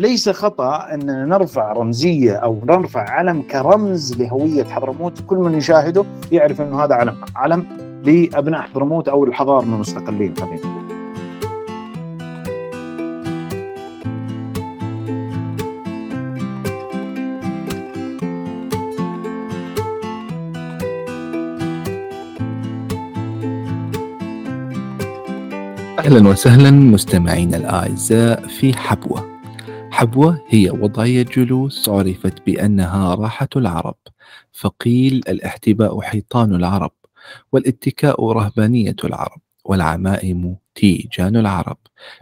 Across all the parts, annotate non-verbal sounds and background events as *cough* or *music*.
فليس خطأ ان نرفع رمزية أو نرفع علم كرمز لهوية حضرموت. كل من يشاهده يعرف أنه هذا علم علم لأبناء حضرموت أو الحضارة المستقلين. خلينا أهلا وسهلا مستمعينا الأعزاء في حبوة. حبوة هي وضعية جلوس عرفت بأنها راحة العرب. فقيل الاحتباء حيطان العرب والاتكاء رهبانية العرب والعمائم تيجان العرب.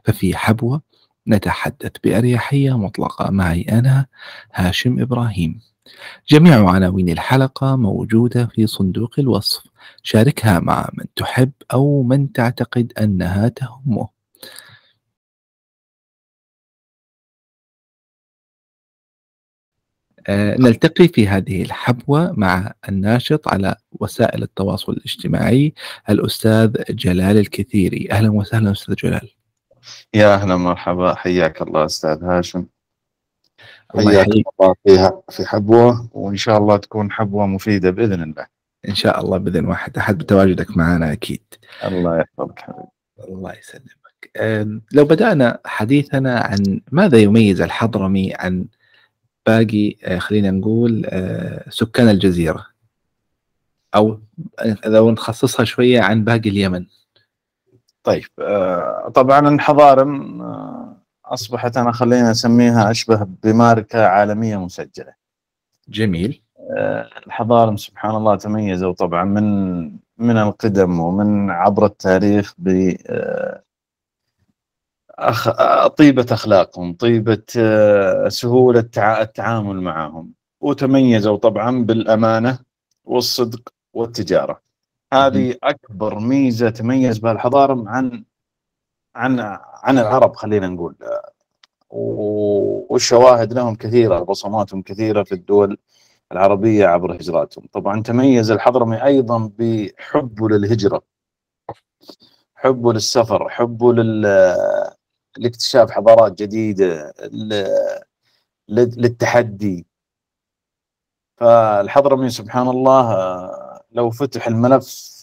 ففي حبوة نتحدث بأريحية مطلقة معي أنا هاشم إبراهيم. جميع عناوين الحلقة موجودة في صندوق الوصف. شاركها مع من تحب أو من تعتقد أنها تهمه. نلتقي في هذه الحبوة مع الناشط على وسائل التواصل الاجتماعي الأستاذ جلال الكثيري. أهلا وسهلا أستاذ جلال. يا أهلا مرحبا حياك الله أستاذ هاشم. حياك الله فيها في حبوة وإن شاء الله تكون حبوة مفيدة بإذن الله. إن شاء الله بإذن واحد. أحد بتواجدك معنا أكيد. الله يحفظك حبيبي. الله يسلمك. لو بدأنا حديثنا عن ماذا يميز الحضرمي عن باقي آه، خلينا نقول آه، سكان الجزيرة. أو لو نخصصها شوية عن باقي اليمن. طيب آه، طبعا الحضارم أصبحت أنا خلينا نسميها أشبه بماركة عالمية مسجلة. جميل. الحضارم سبحان الله تميزوا طبعا من من القدم ومن عبر التاريخ ب أخ... طيبة أخلاقهم طيبة آه، سهولة تع- التعامل معهم. وتميزوا طبعا بالأمانة والصدق والتجارة. هذه أكبر ميزة تميز بها الحضارم عن عن عن العرب خلينا نقول. والشواهد لهم كثيرة بصماتهم كثيرة في الدول العربية عبر هجراتهم. طبعا تميز الحضرمي أيضا بحبه للهجرة حبه للسفر حبه لل لاكتشاف حضارات لل- للتحدي. فالحضرمي سبحان الله لو فتح الملف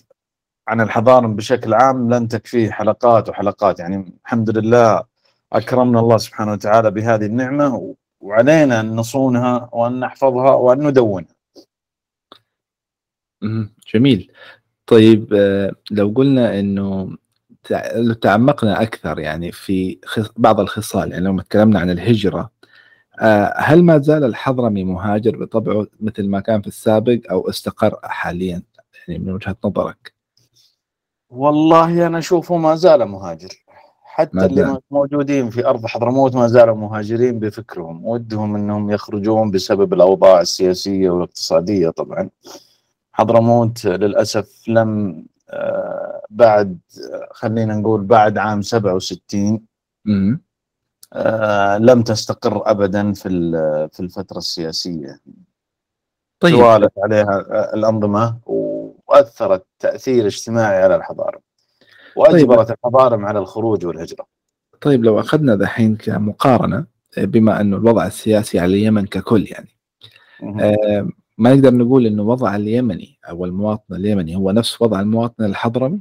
عن الحضارم بشكل عام لن تكفيه حلقات وحلقات. يعني الحمد لله أكرمنا الله سبحانه وتعالى بهذه النعمة و- وعلينا أن نصونها وأن نحفظها وأن ندونها. جميل. طيب آه، لو قلنا إنه لو تعمقنا أكثر يعني في بعض الخصال يعني لو تكلمنا عن الهجرة آه، هل ما زال الحضرمي مهاجر بطبعه مثل ما كان في السابق أو استقر حاليا؟ يعني من وجهة نظرك. والله أنا أشوفه ما زال مهاجر. حتى ما اللي. موجودين في أرض حضرموت ما زالوا مهاجرين بفكرهم. ودهم أنهم يخرجون بسبب الأوضاع السياسية والاقتصادية طبعا. حضرموت للأسف لم بعد خلينا نقول بعد عام 67 مم. آه، لم تستقر أبدا في في الفترة السياسية. طيب. توالت عليها آه، الأنظمة وأثرت تأثير اجتماعي على الحضارة وأجبرت الحضارة على الخروج والهجرة. طيب لو أخذنا دحين كمقارنة بما انه الوضع السياسي على اليمن ككل يعني ما نقدر نقول إنه وضع اليمني أو المواطن اليمني هو نفس وضع المواطن الحضرمي؟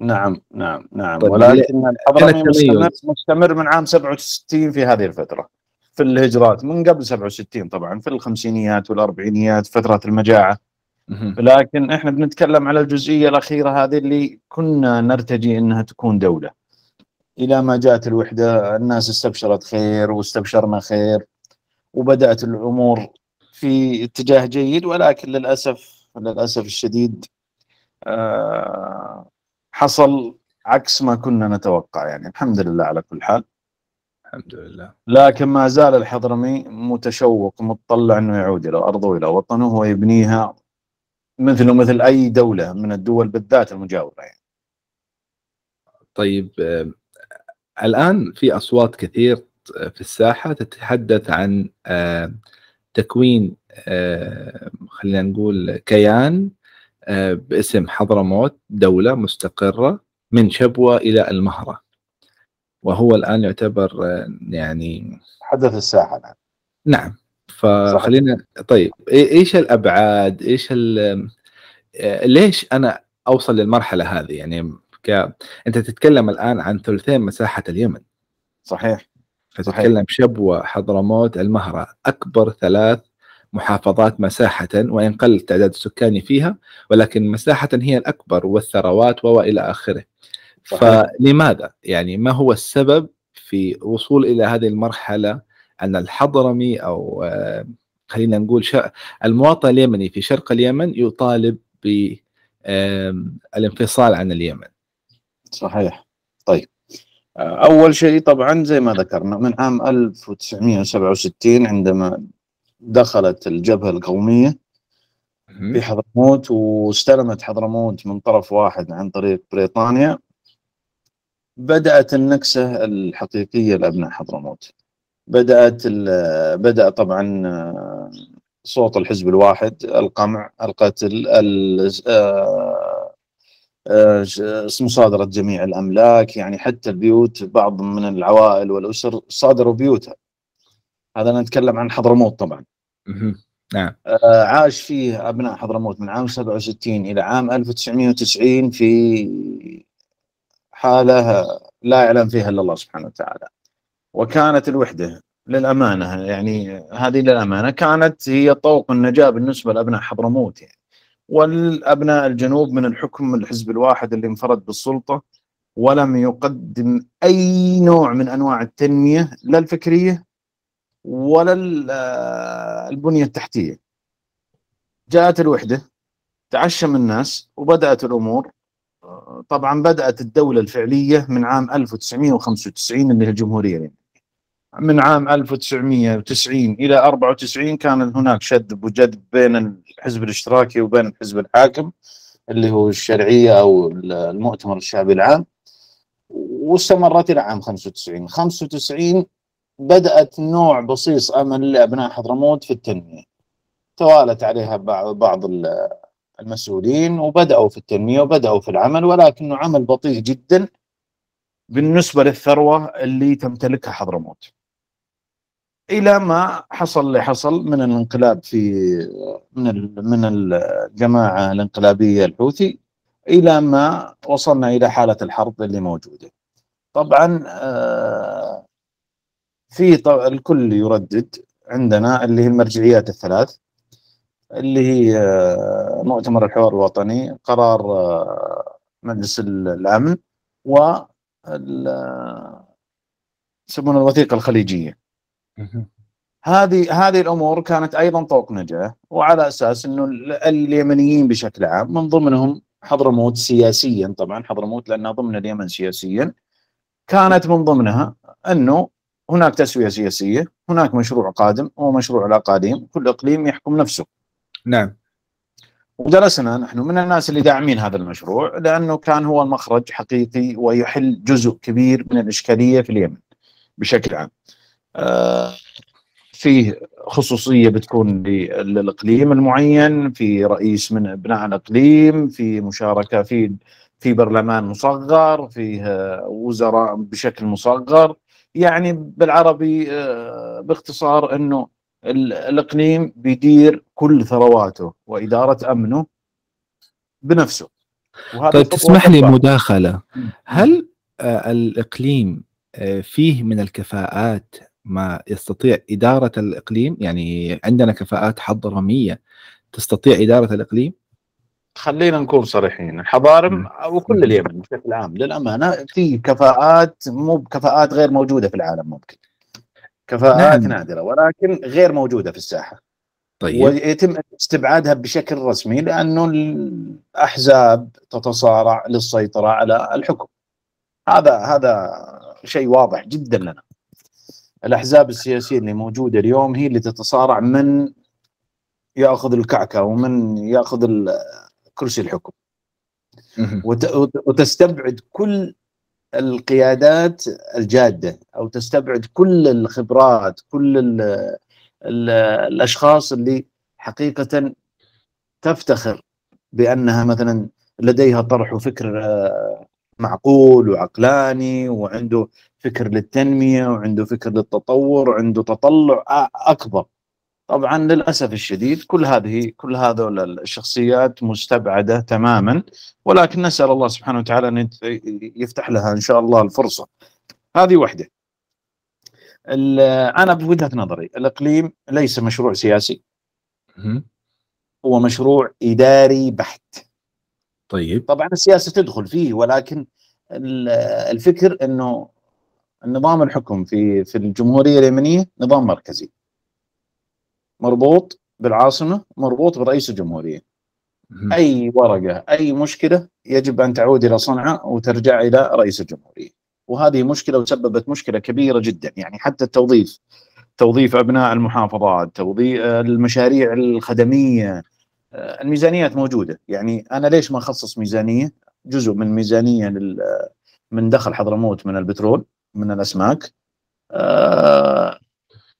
نعم نعم نعم. طيب ولكن الحضرمي مستمر. مستمر من عام 67 في هذه الفترة في الهجرات من قبل 67 طبعا في الخمسينيات والأربعينيات فترة المجاعة. مهم. لكن إحنا بنتكلم على الجزئية الأخيرة هذه اللي كنا نرتجي أنها تكون دولة. إلى ما جاءت الوحدة الناس استبشرت خير واستبشرنا خير وبدأت الأمور في اتجاه جيد ولكن للأسف للأسف الشديد آه، حصل عكس ما كنا نتوقع. يعني الحمد لله على كل حال. الحمد لله. لكن ما زال الحضرمي متشوق متطلع إنه يعود إلى أرضه وإلى وطنه ويبنيها مثله مثل أي دولة من الدول بالذات المجاورة يعني. طيب آه، الآن في أصوات كثير في الساحة تتحدث عن آه، تكوين آه، خلينا نقول كيان آه، باسم حضرموت دولة مستقرة من شبوة إلى المهرة. وهو الآن يعتبر آه، يعني تحدث الساحة الآن. نعم. فخلينا طيب إيش الأبعاد؟ إيش ال- ليش أنا أوصل للمرحلة هذه؟ يعني ك... أنت تتكلم الآن عن ثلثين مساحة اليمن. صحيح. فتتكلم شبوة حضرموت المهرة. أكبر ثلاث محافظات مساحة وإن قل التعداد السكاني فيها ولكن مساحة هي الأكبر والثروات والى آخره. صحيح. فلماذا؟ يعني ما هو السبب في وصول إلى هذه المرحلة؟ أن الحضرمي أو آه، خلينا نقول المواطن اليمني في شرق اليمن يطالب بالانفصال عن اليمن. صحيح. أول شيء طبعا زي ما ذكرنا من عام 1967 عندما دخلت الجبهة القومية في حضرموت واستلمت حضرموت من طرف واحد عن طريق بريطانيا بدأت النكسة الحقيقية لأبناء حضرموت. بدأت بدأ طبعا آه، صوت الحزب الواحد القمع القتل ال- آه، مصادرة جميع الأملاك يعني حتى البيوت بعض من العوائل والأسر صادروا بيوتها. هذا نتكلم عن حضرموت طبعا. نعم. آه، عاش فيه أبناء حضرموت من عام 67 إلى عام 1990 في حالة لا يعلم فيها إلا الله سبحانه وتعالى. وكانت الوحدة للأمانة يعني هذه للأمانة كانت هي طوق النجاة بالنسبة لأبناء حضرموت يعني. والأبناء الجنوب من الحكم الحزب الواحد اللي انفرد بالسلطة ولم يقدم أي نوع من أنواع التنمية لا الفكرية ولا آه، البنية التحتية جاءت الوحدة تعشم الناس وبدأت الأمور طبعا بدأت الدولة الفعلية من عام 1995 اللي هي الجمهورية يعني. من عام 1990 إلى 94 كان هناك شد وجذب بين الحزب الاشتراكي وبين الحزب الحاكم اللي هو الشرعية أو المؤتمر الشعبي العام. واستمرت إلى عام 95 95 بدأت نوع بصيص أمل لأبناء حضرموت في التنمية. توالت عليها بع- بعض ال- المسؤولين وبدأوا في التنمية وبدأوا في العمل ولكنه عمل بطيء جدا بالنسبة للثروة اللي تمتلكها حضرموت. إلى ما حصل اللي حصل من الانقلاب في من من الجماعة الانقلابية الحوثي إلى ما وصلنا إلى حالة الحرب اللي موجودة طبعا آه، في ط- الكل يردد عندنا اللي هي المرجعيات الثلاث اللي هي آه، مؤتمر الحوار الوطني قرار آه، مجلس ال- الأمن و يسمونها الوثيقة الخليجية. هذه هذه الأمور كانت أيضا طوق نجاة وعلى أساس إنه ال- اليمنيين بشكل عام من ضمنهم حضرموت سياسيا طبعا حضرموت لأنها ضمن اليمن سياسيا كانت من ضمنها إنه هناك تسوية سياسية، هناك مشروع قادم هو مشروع الاقاليم، كل إقليم يحكم نفسه. نعم وجلسنا نحن من الناس اللي داعمين هذا المشروع لأنه كان هو المخرج حقيقي ويحل جزء كبير من الإشكالية في اليمن بشكل عام. آه، فيه خصوصية بتكون لل- للإقليم المعين، في رئيس من أبناء الإقليم، في مشاركة في في برلمان مصغر، فيه آه، وزراء بشكل مصغر، يعني بالعربي آه، باختصار إنه ال- الإقليم بيدير كل ثرواته وإدارة أمنه بنفسه. وهذه طيب تسمح لي. مداخلة هل الإقليم فيه من الكفاءات ما يستطيع إدارة الإقليم يعني عندنا كفاءات حضرميه تستطيع إدارة الإقليم؟ خلينا نكون صريحين الحضارم وكل اليمن بشكل عام للأمانة في كفاءات مو بكفاءات غير موجودة في العالم ممكن. كفاءات نعم. نادرة ولكن غير موجودة في الساحة. طيب. ويتم استبعادها بشكل رسمي لأنه الأحزاب تتصارع للسيطرة على الحكم. هذا هذا شيء واضح جدا لنا. الأحزاب السياسية اللي موجودة اليوم هي اللي تتصارع من يأخذ الكعكة ومن يأخذ كرسي الحكم. وتستبعد كل القيادات الجادة أو تستبعد كل الخبرات كل ال ال الأشخاص اللي حقيقة تفتخر بأنها مثلا لديها طرح وفكر آه، معقول وعقلاني وعنده فكر للتنمية وعنده فكر للتطور وعنده تطلع أكبر. طبعا للأسف الشديد كل هذه كل هذول الشخصيات مستبعدة تماما ولكن نسأل الله سبحانه وتعالى أن يفتح لها إن شاء الله الفرصة. هذه واحدة أنا بوجهة نظري الإقليم ليس مشروع سياسي. هو مشروع إداري بحت. طيب. طبعا السياسة تدخل فيه ولكن الفكر إنه النظام الحكم في في الجمهورية اليمنية نظام مركزي. مربوط بالعاصمة مربوط برئيس الجمهورية. أي ورقة أي مشكلة يجب أن تعود إلى صنعاء وترجع إلى رئيس الجمهورية. وهذه مشكلة وسببت مشكلة كبيرة جدا. يعني حتى التوظيف توظيف أبناء المحافظات توظيف المشاريع الخدمية الميزانيات موجودة. يعني أنا ليش ما أخصص ميزانية؟ جزء من ميزانية من دخل حضرموت من البترول. من الأسماك أه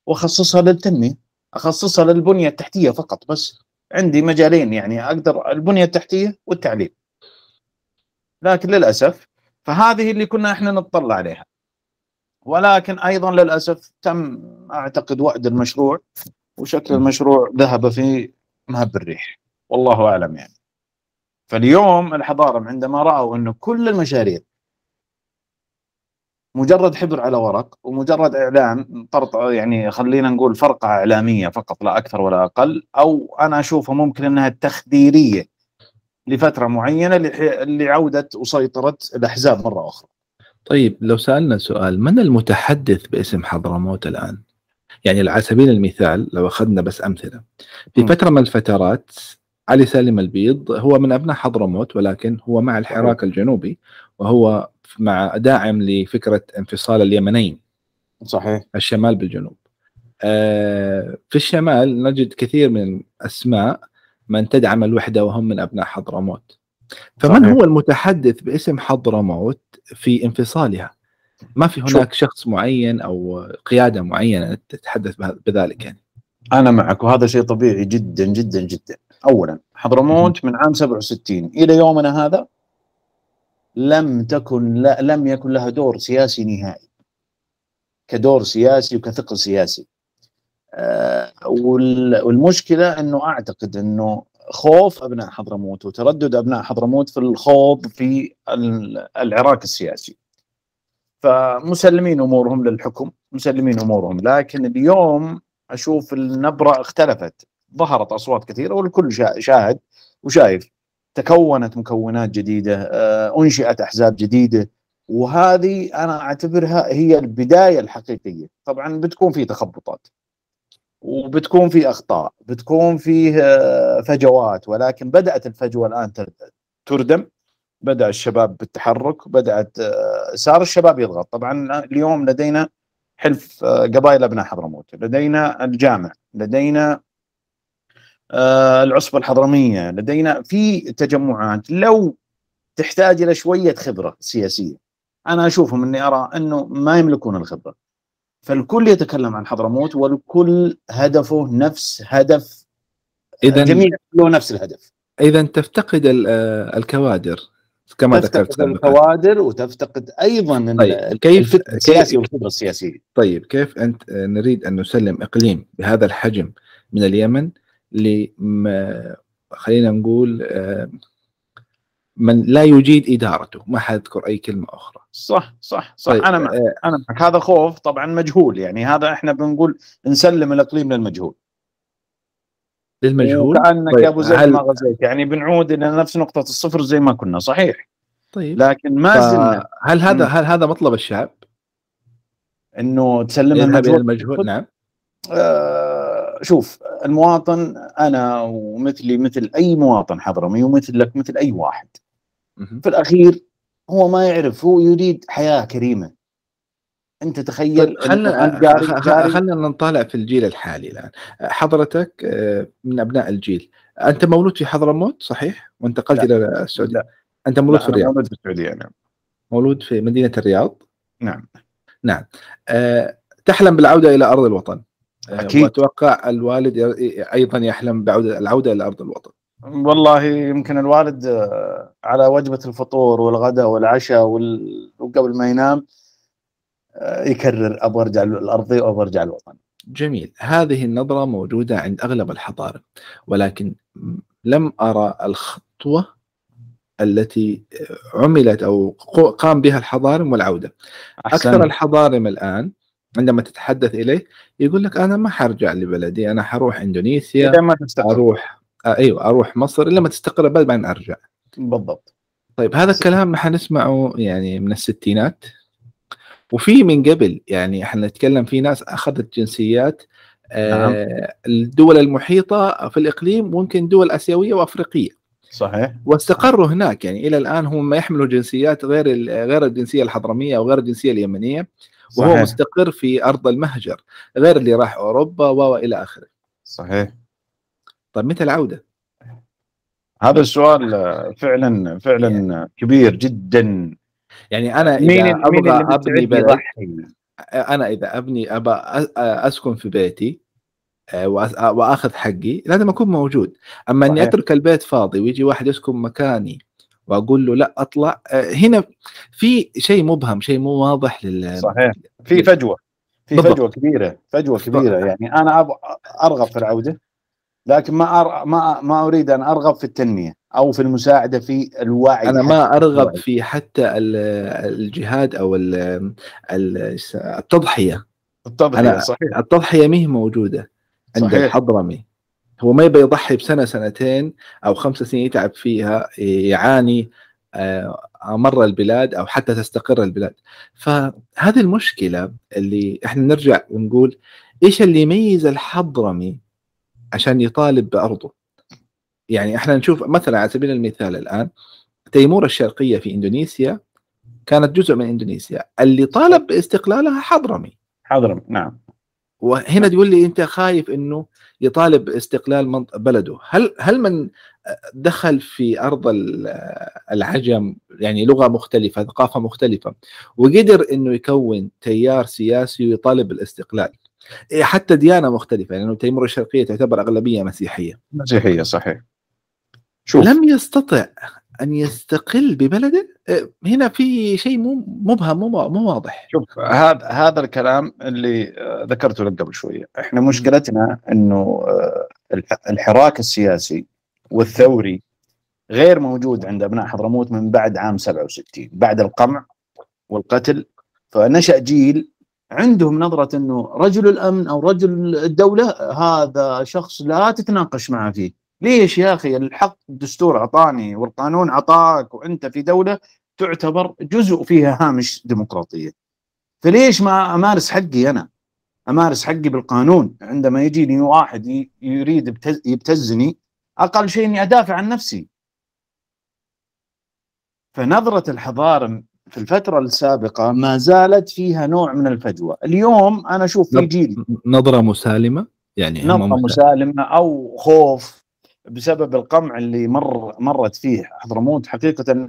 وأخصصها للتنمية أخصصها للبنية التحتية فقط بس. عندي مجالين يعني أقدر البنية التحتية والتعليم. لكن للأسف فهذه اللي كنا إحنا نتطلع عليها. ولكن أيضا للأسف تم أعتقد وعد المشروع وشكل المشروع ذهب في مهب الريح. والله أعلم يعني. فاليوم الحضارة عندما رأوا انه كل المشاريع مجرد حبر على ورق ومجرد إعلان طرط يعني خلينا نقول فرقة إعلامية فقط لا أكثر ولا أقل أو أنا أشوفها ممكن إنها تخديرية لفترة معينة لعودة وسيطرة الأحزاب مرة أخرى. طيب لو سألنا سؤال من المتحدث باسم حضرموت الآن؟ يعني على سبيل المثال لو أخذنا بس أمثلة في. فترة من الفترات علي سالم البيض هو من أبناء حضرموت ولكن هو مع الحراك الجنوبي وهو مع داعم لفكرة انفصال اليمنين. صحيح. الشمال بالجنوب. آه في الشمال نجد كثير من اسماء من تدعم الوحدة وهم من أبناء حضرموت. فمن صحيح. هو المتحدث باسم حضرموت في انفصالها؟ ما في هناك شو. شخص معين أو قيادة معينة تتحدث بذلك يعني؟ أنا معك وهذا شيء طبيعي جدا جدا جدا. اولا حضرموت من عام 67 إلى يومنا هذا لم تكن لا لم يكن لها دور سياسي نهائي. كدور سياسي وكثقل سياسي. آه والمشكلة إنه أعتقد إنه خوف أبناء حضرموت وتردد أبناء حضرموت في الخوض في العراك السياسي. فمسلمين أمورهم للحكم مسلمين أمورهم. لكن اليوم أشوف النبرة اختلفت. ظهرت أصوات كثيرة والكل شاهد وشايف. تكونت مكونات جديدة آه، أنشئت أحزاب جديدة وهذه أنا أعتبرها هي البداية الحقيقية. طبعا بتكون في تخبطات وبتكون في أخطاء بتكون فيه آه، فجوات ولكن بدأت الفجوة الآن تردم. بدأ الشباب بالتحرك بدأت آه، صار الشباب يضغط. طبعا اليوم لدينا حلف قبائل أبناء حضرموت لدينا الجامع لدينا آه، العصبة الحضرمية. لدينا في تجمعات. لو تحتاج إلى شوية خبرة سياسية أنا أشوفهم أني أرى أنه ما يملكون الخبرة. فالكل يتكلم عن حضرموت والكل هدفه نفس هدف إذا جميع له نفس الهدف. إذا تفتقد آه، الكوادر كما ذكرت الكوادر وتفتقد أيضا طيب كيف السياسي والخبرة السياسية. طيب كيف أنت آه، نريد أن نسلم إقليم بهذا الحجم من اليمن؟ لما خلينا نقول آه، من لا يجيد إدارته. ما حذكر أي كلمة أخرى. صح صح صح. طيب. أنا معك آه، أنا معك. هذا خوف طبعا مجهول يعني هذا إحنا بنقول نسلم الإقليم للمجهول. للمجهول؟ كانك طيب. يا أبو زيد هل... ما غزيت يعني بنعود إلى نفس نقطة الصفر زي ما كنا صحيح؟ طيب. لكن ما زلنا هل هذا هل هذا مطلب الشعب؟ إنه تسلم المجهول, المجهول نعم. آه شوف المواطن أنا ومثلي مثل أي مواطن حضرمي ومثلك مثل أي واحد. في الأخير هو ما يعرف هو يريد حياة كريمة. أنت تخيل خلينا خلينا نطالع في الجيل الحالي الآن. حضرتك آه، من أبناء الجيل. أنت مولود في حضرموت صحيح؟ وانتقلت إلى السعودية. لا. أنت مولود في الرياض. مولود في السعودية نعم. مولود في مدينة الرياض؟ نعم. نعم. أه تحلم بالعودة إلى أرض الوطن. أكيد. وأتوقع الوالد أيضا يحلم بعوده العودة إلى أرض الوطن. والله يمكن الوالد آه، على وجبة الفطور والغداء والعشاء وقبل ما ينام آه، يكرر أبغى أرجع الارضي وأبغى أرجع الوطن. جميل. هذه النظرة موجودة عند أغلب الحضارة ولكن لم أرى الخطوة التي عملت أو قام بها الحضارم والعودة. أحسن. أكثر الحضارم الآن عندما تتحدث إليه يقول لك أنا ما حرجع لبلدي أنا حروح إندونيسيا إذا ما تستقر. أروح آه، أيوة أروح مصر إلا ما تستقر البلد بعدين أرجع. بالضبط. طيب هذا الكلام حنسمعه يعني من الستينات وفي من قبل يعني إحنا نتكلم في ناس أخذت جنسيات آه نعم. الدول المحيطة في الإقليم ممكن دول آسيوية وأفريقية. صحيح. واستقروا هناك يعني إلى الآن هم ما يحملوا جنسيات غير غير الجنسية الحضرمية أو غير الجنسية اليمنية. وهو صحيح. مستقر في أرض المهجر غير اللي راح أوروبا والى آخره صحيح طيب متى العودة؟ هذا السؤال فعلا فعلا يعني. كبير جدا يعني أنا إذا مين أبغى أبني بلد أنا إذا أبني ابى أسكن في بيتي آه، وأخذ حقي لازم أكون موجود أما إني أترك البيت فاضي ويجي واحد يسكن مكاني وأقول له لا أطلع. آه، هنا في شيء مبهم شيء مو واضح لل صحيح. في فجوة. في فجوة كبيرة فجوة كبيرة. يعني أنا أرغب في العودة لكن ما أر... ما ما أريد أن أرغب في التنمية أو في المساعدة في الوعي أنا ما أرغب في حتى الجهاد أو التضحية. التضحية أنا صحيح. التضحية ما هي موجودة عند صحيح. الحضرمي هو ما يبي يضحي بسنة سنتين أو خمس سنين يتعب فيها يعاني آه، مر البلاد أو حتى تستقر البلاد. فهذه المشكلة اللي إحنا نرجع ونقول إيش اللي يميز الحضرمي عشان يطالب بأرضه؟ يعني إحنا نشوف مثلا على سبيل المثال الآن تيمور الشرقية في إندونيسيا كانت جزء من إندونيسيا. اللي طالب باستقلالها حضرمي. حضرمي نعم. وهنا تقول لي أنت خايف إنه يطالب باستقلال بلده. هل هل من دخل في أرض العجم يعني لغة مختلفة ثقافة مختلفة وقدر إنه يكون تيار سياسي ويطالب بالاستقلال؟ إيه، حتى ديانة مختلفة لأنه يعني تيمور الشرقية تعتبر أغلبية مسيحية. مسيحية صحيح. شوف. لم يستطع أن يستقل ببلده إيه، هنا في شيء مو مبهم مو مو واضح. شوف هذا هذا الكلام اللي ذكرته لك قبل شوية. إحنا مشكلتنا إنه آه، الحراك السياسي والثوري غير موجود عند أبناء حضرموت من بعد عام 67 بعد القمع والقتل. فنشأ جيل عندهم نظرة إنه رجل الأمن أو رجل الدولة هذا شخص لا تتناقش معه فيه. ليش يا أخي الحق الدستور أعطاني والقانون أعطاك وأنت في دولة تعتبر جزء فيها هامش ديمقراطية؟ فليش ما أمارس حقي أنا؟ أمارس حقي بالقانون. عندما يجيني واحد يريد يبتزني أقل شيء إني أدافع عن نفسي. فنظرة الحضارة في الفترة السابقة ما زالت فيها نوع من الفجوة. اليوم أنا أشوف في جيل نظرة مسالمة؟ يعني نظرة مسالمة أو خوف. بسبب القمع اللي مر مرت فيه حضرموت. حقيقة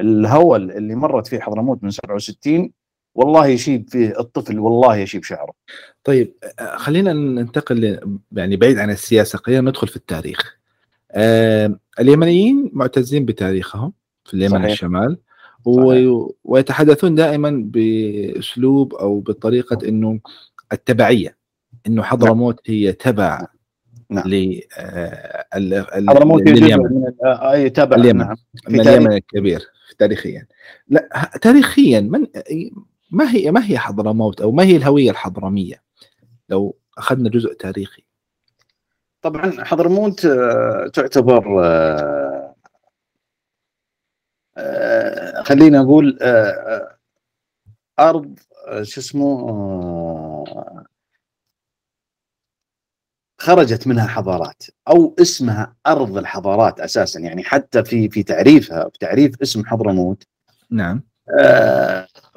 الهوى اللي مرت فيه حضرموت من 67 والله يشيب فيه الطفل والله يشيب شعره. طيب خلينا ننتقل يعني بعيد عن السياسة خلينا ندخل في التاريخ. آه اليمنيين معتزين بتاريخهم في اليمن صحيح. الشمال ويتحدثون دائما بأسلوب أو بطريقة إنه التبعية إنه حضرموت هي تبع نعم. ل حضرموت اليمن اي تبع اليمن نعم. من اليمن الكبير تاريخيا. لا تاريخيا من ما هي ما هي حضرموت أو ما هي الهوية الحضرمية؟ لو أخذنا جزء تاريخي. طبعا حضرموت تعتبر آه، خلينا أقول آه، آه، أرض شو اسمه خرجت منها حضارات أو اسمها أرض الحضارات أساسا يعني حتى في في تعريفها في تعريف اسم حضرموت نعم.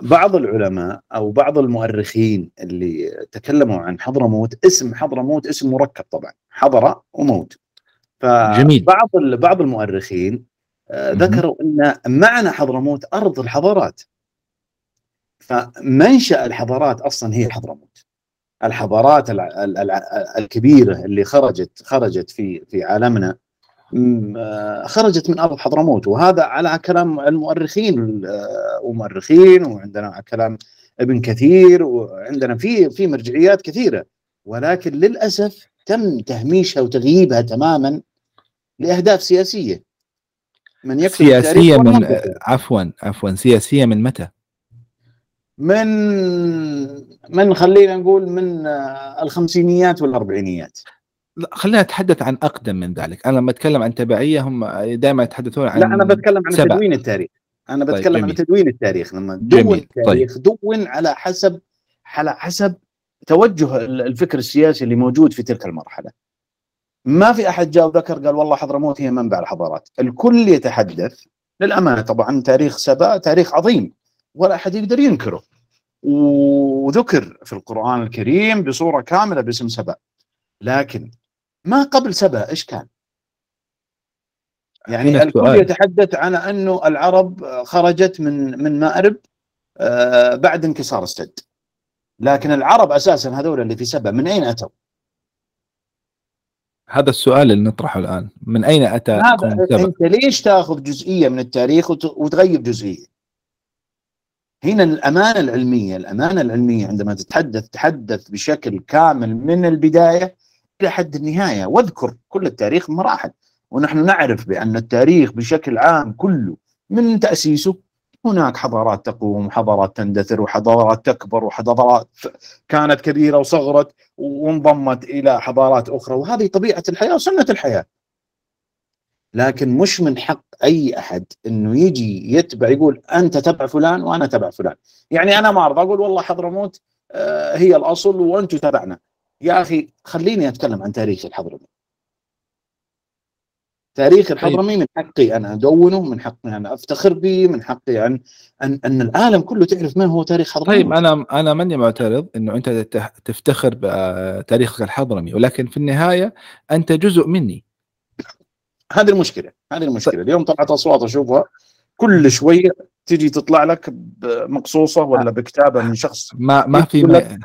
بعض العلماء أو بعض المؤرخين اللي تكلموا عن حضرموت اسم حضرموت اسم مركب طبعا حضرة وموت. فبعض بعض المؤرخين ذكروا إن معنى حضرموت أرض الحضارات. فمنشأ الحضارات أصلا هي حضرموت. الحضارات الكبيرة اللي خرجت خرجت في في عالمنا خرجت من أرض حضرموت. وهذا على كلام المؤرخين ومؤرخين وعندنا كلام ابن كثير وعندنا في في مرجعيات كثيرة. ولكن للأسف تم تهميشها وتغييبها تماما لأهداف سياسية. من يكتب سياسية من عفوا عفوا سياسية من متى؟ من من خلينا نقول من الخمسينيات والأربعينيات. لا خلينا نتحدث عن أقدم من ذلك. أنا لما أتكلم عن تبعية هم دائما يتحدثون عن لا أنا بتكلم عن سبع. تدوين التاريخ. أنا طيب، بتكلم طيب عن تدوين التاريخ. لما دون التاريخ طيب. دون على حسب على حسب توجه الفكر السياسي اللي موجود في تلك المرحلة. ما في أحد جاء وذكر قال والله حضرموت هي منبع الحضارات. الكل يتحدث. للأمانة طبعا تاريخ سبا تاريخ عظيم. ولا أحد يقدر ينكره وذكر في القرآن الكريم بصورة كاملة باسم سبأ لكن ما قبل سبأ إيش كان؟ يعني الكل يتحدث عن أنه العرب خرجت من من مأرب آه، بعد انكسار السد لكن العرب أساسا هذول اللي في سبأ من أين أتوا؟ هذا السؤال اللي نطرحه الآن من أين أتى هذا أنت ليش تأخذ جزئية من التاريخ وتغيب جزئية؟ هنا الأمانة العلمية، الأمانة العلمية عندما تتحدث تحدث بشكل كامل من البداية إلى حد النهاية واذكر كل التاريخ مراحل ونحن نعرف بأن التاريخ بشكل عام كله من تأسيسه هناك حضارات تقوم وحضارات تندثر وحضارات تكبر وحضارات كانت كبيرة وصغرت وانضمت إلى حضارات أخرى وهذه طبيعة الحياة وسنة الحياة. لكن مش من حق أي أحد إنه يجي يتبع يقول أنت تبع فلان وأنا تبع فلان، يعني أنا ما أرضى أقول والله حضرموت آه، هي الأصل وأنتم تبعنا. يا أخي خليني أتكلم عن تاريخ الحضرمي. تاريخ طيب. الحضرمي من حقي أنا أدونه من حقي أنا أفتخر به من حقي أن أن, أن العالم كله تعرف من هو تاريخ حضرمي طيب أنا أنا ماني معترض إنه أنت تفتخر بتاريخك الحضرمي ولكن في النهاية أنت جزء مني هذه المشكلة هذه المشكلة. اليوم طلعت أصوات أشوفها. كل شوية تجي تطلع لك مقصوصه ولا بكتابة من شخص. ما ما في ما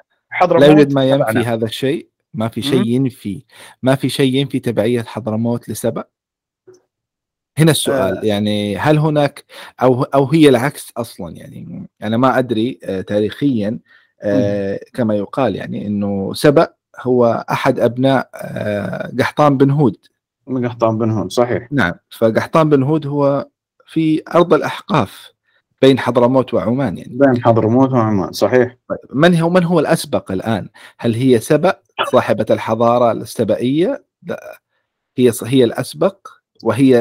لا يوجد ما ينفي هذا الشيء. ما في شيء ينفي. ما في شيء ينفي تبعية حضرموت لسبأ هنا السؤال. آه. يعني هل هناك أو أو هي العكس أصلا؟ يعني أنا ما أدري آه تاريخيا آه كما يقال يعني إنه سبأ هو أحد أبناء آه قحطان بن هود. من قحطان بن هود صحيح. نعم فقحطان بن هود هو في أرض الأحقاف بين حضرموت وعمان يعني. بين حضرموت وعمان صحيح. من هو من هو الأسبق الآن؟ هل هي سبأ صاحبة الحضارة السبئية؟ لا هي هي الأسبق وهي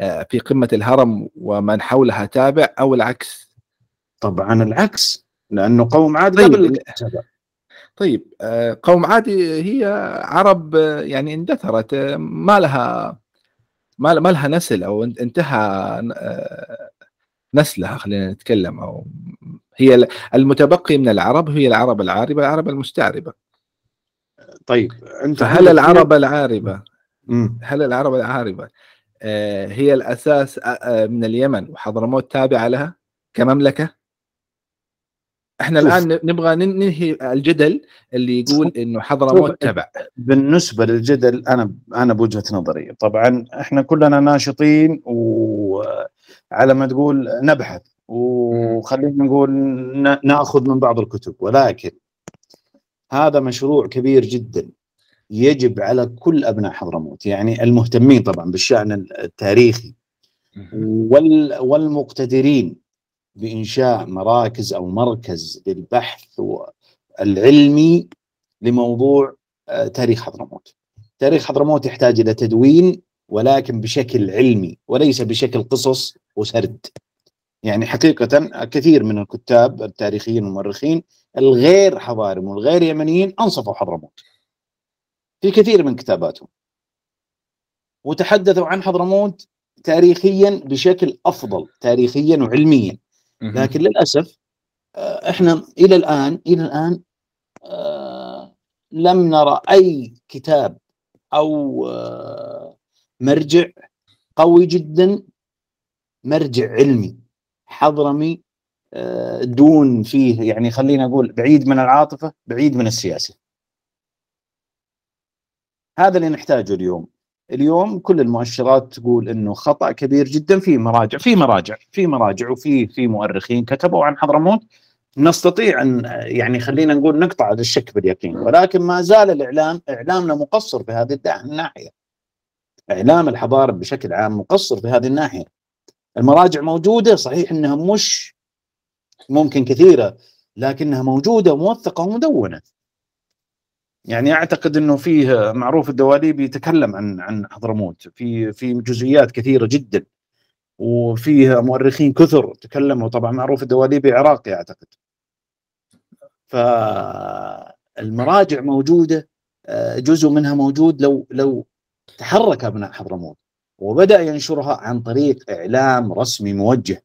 آه، في قمة الهرم ومن حولها تابع أو العكس؟ طبعا العكس لأنه قوم عاد طيب. قبل طيب آه، قوم عاد هي عرب آه، يعني اندثرت ما لها ما لها نسل أو انتهى نسلها خلينا نتكلم أو هي المتبقي من العرب هي العرب العاربة العرب المستعربة. طيب أنت فهل العرب العاربة؟ هل العرب العاربة آه، هي الأساس آه، آه، من اليمن وحضرموت تابعة لها كمملكة؟ إحنا شوف. الآن نبغى ننهي الجدل اللي يقول إنه حضرموت تبع. بالنسبة للجدل أنا أنا بوجهة نظري. طبعا إحنا كلنا ناشطين وعلى ما تقول نبحث. وخلينا نقول نأخذ من بعض الكتب. ولكن هذا مشروع كبير جدا يجب على كل أبناء حضرموت يعني المهتمين طبعا بالشأن التاريخي وال والمقتدرين. بإنشاء مراكز أو مركز للبحث العلمي لموضوع آه، تاريخ حضرموت. تاريخ حضرموت يحتاج إلى تدوين ولكن بشكل علمي وليس بشكل قصص وسرد. يعني حقيقة كثير من الكتاب التاريخيين والمؤرخين الغير حضارم والغير يمنيين أنصفوا حضرموت. في كثير من كتاباتهم وتحدثوا عن حضرموت تاريخيا بشكل أفضل تاريخيا وعلميا لكن للأسف آه، إحنا إلى الآن إلى الآن آه، لم نرى أي كتاب أو آه، مرجع قوي جدا مرجع علمي حضرمي دون فيه يعني خلينا نقول بعيد من العاطفة بعيد من السياسة. هذا اللي نحتاجه اليوم. اليوم كل المؤشرات تقول إنه خطأ كبير جدا. في مراجع في مراجع في مراجع وفي في مؤرخين كتبوا عن حضرموت. نستطيع أن يعني خلينا نقول نقطع الشك باليقين ولكن ما زال الإعلام اعلامنا مقصر في هذه الناحيه إعلام الحضارة بشكل عام مقصر في هذه الناحية. المراجع موجودة صحيح إنها مش ممكن كثيرة لكنها موجودة وموثقة ومدونة. يعني أعتقد إنه فيه معروف الدواليبي يتكلم عن عن حضرموت في في جزئيات كثيرة جدا. وفيه مؤرخين كثر تكلموا. طبعا معروف الدواليبي عراقي أعتقد. فالمراجع موجودة آه، جزء منها موجود لو لو تحرك أبناء حضرموت وبدأ ينشرها عن طريق إعلام رسمي موجه.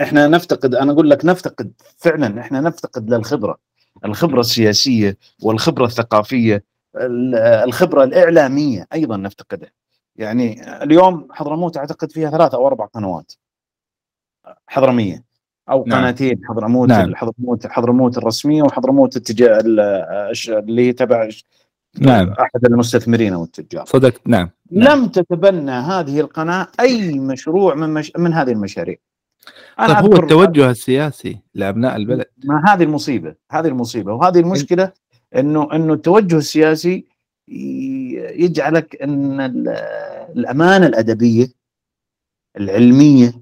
إحنا نفتقد أنا أقول لك نفتقد فعلا إحنا نفتقد للخبرة. الخبرة السياسية والخبرة الثقافية الخبرة الإعلامية أيضا نفتقدها يعني اليوم حضرموت أعتقد فيها ثلاث أو أربع قنوات. حضرمية. أو نعم. قناتين حضرموت نعم. حضرموت حضرموت الرسمية وحضرموت التجاه اللي هي تبع نعم. أحد المستثمرين أو التجار. صدقت نعم. نعم. لم تتبنى هذه القناة أي مشروع من مش من هذه المشاريع. طيب هو التوجه السياسي لأبناء البلد ما هذه المصيبة هذه المصيبة وهذه المشكلة إنه إنه التوجه السياسي يجعلك إن الأمانة الأدبية العلمية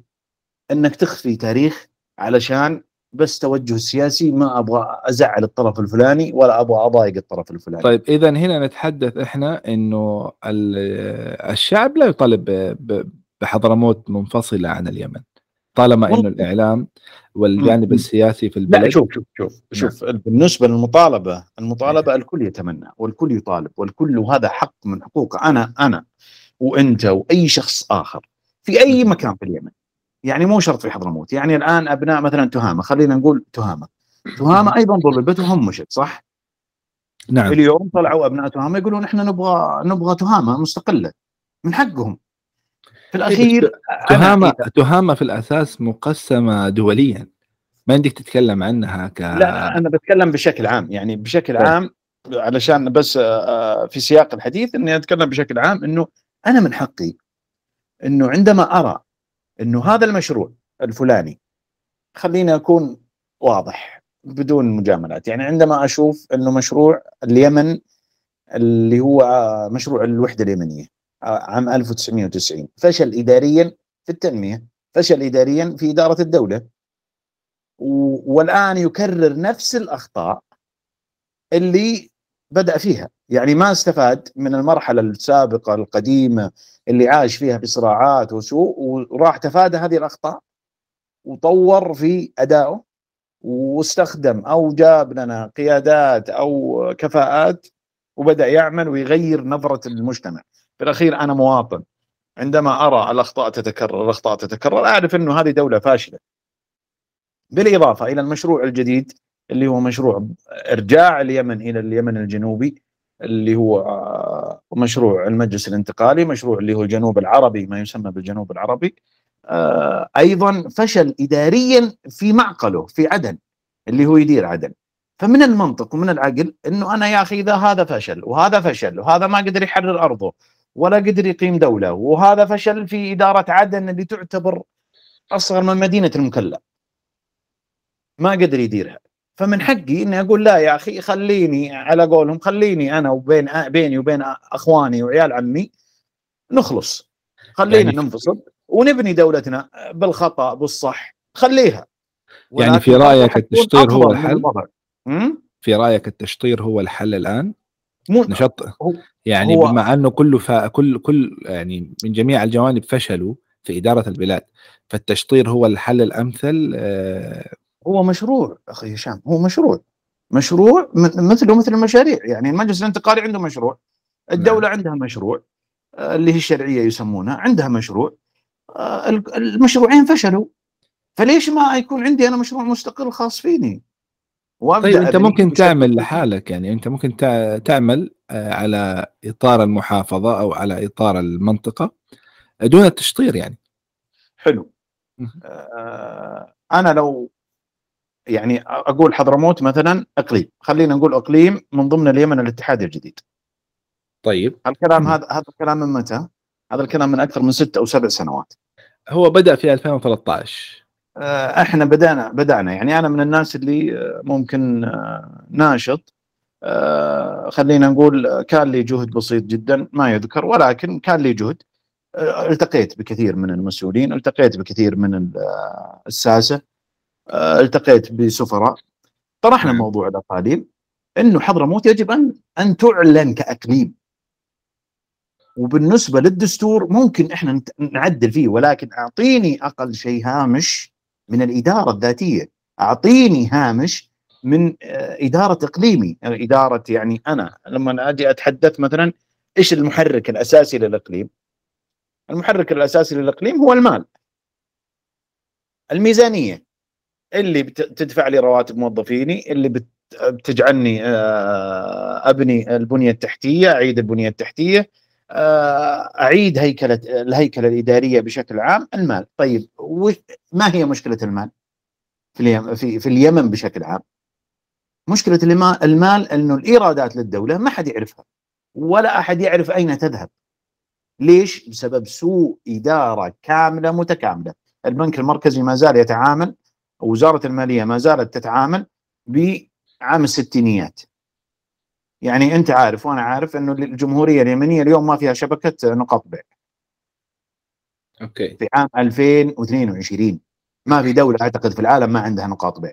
إنك تخفي تاريخ علشان بس توجه سياسي ما أبغى أزعل الطرف الفلاني ولا أبغى أضايق الطرف الفلاني. طيب اذا هنا نتحدث إحنا إنه الشعب لا يطالب بحضرموت منفصلة عن اليمن. طالما إنه الإعلام والجانب السياسي في البلد. لا شوف شوف شوف شوف نعم. بالنسبة للمطالبة المطالبة نعم. الكل يتمنى والكل يطالب والكل وهذا حق من حقوقه أنا أنا وأنت وأي شخص آخر في أي نعم. مكان في اليمن. يعني مو شرط في حضرموت. يعني الآن أبناء مثلا تهامة خلينا نقول تهامة. تهامة أيضا ضربت وهمشت صح؟ نعم. اليوم طلعوا أبناء تهامة يقولون إحنا نبغى نبغى تهامة مستقلة من حقهم. في الأخير تهامة تهامة في الأساس مقسمة دوليا. ما عندك تتكلم عنها ك لا أنا بتكلم بشكل عام. يعني بشكل طيب. عام علشان بس آه، في سياق الحديث إني أتكلم بشكل عام إنه أنا من حقي إنه عندما أرى إنه هذا المشروع الفلاني خليني أكون واضح بدون مجاملات. يعني عندما أشوف إنه مشروع اليمن اللي هو مشروع الوحدة اليمنية. عام 1990 فشل اداريا في التنمية فشل اداريا في إدارة الدولة. والآن يكرر نفس الأخطاء اللي بدأ فيها. يعني ما استفاد من المرحلة السابقة القديمة اللي عاش فيها بصراعات وسوء وراح تفادى هذه الأخطاء وطور في أدائه واستخدم أو جاب لنا قيادات أو كفاءات وبدأ يعمل ويغير نظره المجتمع. في الأخير أنا مواطن. عندما أرى الأخطاء تتكرر الأخطاء تتكرر أعرف إنه هذه دولة فاشلة. بالإضافة إلى المشروع الجديد اللي هو مشروع إرجاع اليمن إلى اليمن الجنوبي اللي هو آه، مشروع المجلس الانتقالي مشروع اللي هو الجنوب العربي ما يسمى بالجنوب العربي. آه، أيضا فشل اداريا في معقله في عدن اللي هو يدير عدن. فمن المنطق ومن العقل إنه أنا يا أخي إذا هذا فشل وهذا فشل وهذا ما قدر يحرر أرضه. ولا قدر يقيم دولة. وهذا فشل في إدارة عدن اللي تعتبر أصغر من مدينة المكلا. ما قدر يديرها. فمن حقي إني أقول لا يا أخي خليني على قولهم خليني أنا وبين بيني وبين أخواني وعيال عمي نخلص. خلينا يعني ننفصل ونبني دولتنا بالخطأ بالصح. خليها. يعني في رأيك التشطير هو الحل؟ في رأيك التشطير هو الحل الآن؟ مو نشط. يعني هو بما أنه كله فا كل كل يعني من جميع الجوانب فشلوا في إدارة البلاد فالتشطير هو الحل الأمثل آه هو مشروع أخي هشام هو مشروع. مشروع مثله مثل المشاريع يعني المجلس الانتقالي عنده مشروع الدولة نعم. عندها مشروع آه، اللي هي الشرعية يسمونها عندها مشروع آه، المشروعين فشلوا. فليش ما يكون عندي أنا مشروع مستقل خاص فيني؟ طيب أنت ممكن تعمل لحالك يعني أنت ممكن تعمل آه، على إطار المحافظة أو على إطار المنطقة دون التشطير يعني. حلو. أنا لو يعني أقول حضرموت مثلا أقليم. خلينا نقول أقليم من ضمن اليمن الاتحادي الجديد. طيب. الكلام هذا هذا الكلام من متى؟ هذا الكلام من أكثر من ست أو سبع سنوات. هو بدأ في 2013 آه، إحنا بدأنا بدأنا. يعني أنا من الناس اللي آه، ممكن آه، ناشط. خلينا نقول كان لي جهد بسيط جدا ما يذكر ولكن كان لي جهد. التقيت بكثير من المسؤولين التقيت بكثير من الساسة. التقيت بسفراء. طرحنا. موضوع الأقاليم. إنه حضرموت يجب أن أن تعلن كأقليم. وبالنسبة للدستور ممكن إحنا نعدل فيه ولكن أعطيني أقل شيء هامش من الإدارة الذاتية. أعطيني هامش من آه، إدارة إقليمي. إدارة يعني أنا لما أجي أتحدث مثلا إيش المحرك الأساسي للإقليم؟ المحرك الأساسي للإقليم هو المال. الميزانية. اللي بتدفع لي رواتب موظفيني اللي بتجعلني آه، أبني البنية التحتية أعيد البنية التحتية. أعيد هيكلة الهيكلة الإدارية بشكل عام المال. طيب ما هي مشكلة المال؟ في اليمن في, في اليمن بشكل عام. مشكلة المال إنه الإيرادات للدولة ما حد يعرفها ولا أحد يعرف أين تذهب. ليش؟ بسبب سوء إدارة كاملة متكاملة. البنك المركزي ما زال يتعامل وزاره المالية ما زالت تتعامل بعام الستينيات. يعني أنت عارف وأنا عارف إنه الجمهورية اليمنية اليوم ما فيها شبكة نقاط بيع. أوكي. في عام 2022 ما في دولة أعتقد في العالم ما عندها نقاط بيع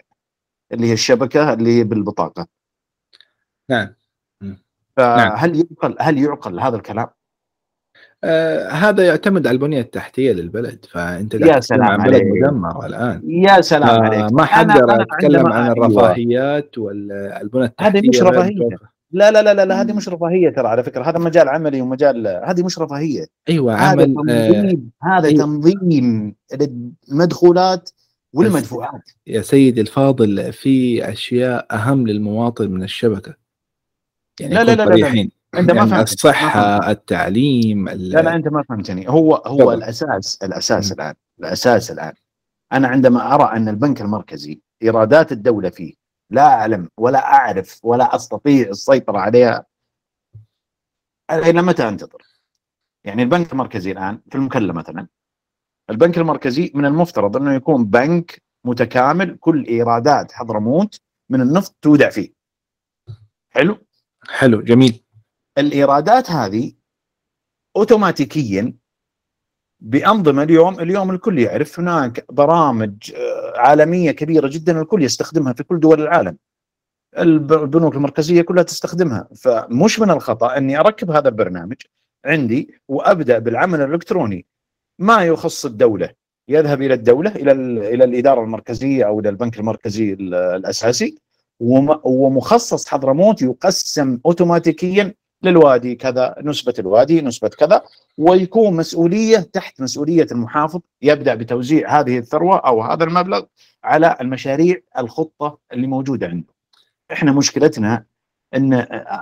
اللي هي الشبكة اللي هي بالبطاقة. نعم. فهل نعم. يعقل هل يعقل هذا الكلام؟ آه هذا يعتمد على البنية التحتية للبلد فأنت يا سلام عن بلد مدمر الآن. يا سلام آه عليك. ما حقدر أتكلم عن. الرفاهيات والبنيه التحتيه هذه مش رفاهية. لا لا لا لا, لا هذه مش رفاهية ترى على فكرة هذا مجال عملي ومجال هذه مش رفاهية أيوه هذا عمل تنظيم آه هذا أيوة. تنظيم للمدخولات والمدفوعات يا سيدي الفاضل في أشياء أهم للمواطن من الشبكة يعني لا لا لا, لا, لا. أنت ما يعني فهمت الصحة ما التعليم لا لا أنت ما فهمتني هو هو طبعا. الأساس الأساس م. الآن الأساس الآن أنا عندما أرى أن البنك المركزي إيرادات الدولة فيه لا أعلم ولا أعرف ولا أستطيع السيطرة عليها. إلى متى أنتظر؟ يعني البنك المركزي الآن في المكلة مثلا البنك المركزي من المفترض أنه يكون بنك متكامل كل إيرادات حضرموت من النفط تودع فيه. حلو؟ حلو جميل. الإيرادات هذه اوتوماتيكيا بأنظمة اليوم اليوم الكل يعرف هناك برامج آه، عالمية كبيرة جدا الكل يستخدمها في كل دول العالم. البنوك المركزية كلها تستخدمها. فمش من الخطأ أني أركب هذا البرنامج عندي وأبدأ بالعمل الإلكتروني. ما يخص الدولة. يذهب إلى الدولة إلى إلى الإدارة المركزية أو إلى البنك المركزي الأساسي ومخصص حضرموت يقسم اوتوماتيكيا للوادي كذا نسبة الوادي نسبة كذا ويكون مسؤولية تحت مسؤولية المحافظ يبدأ بتوزيع هذه الثروة أو هذا المبلغ على المشاريع الخطة اللي موجودة عنده. إحنا مشكلتنا إن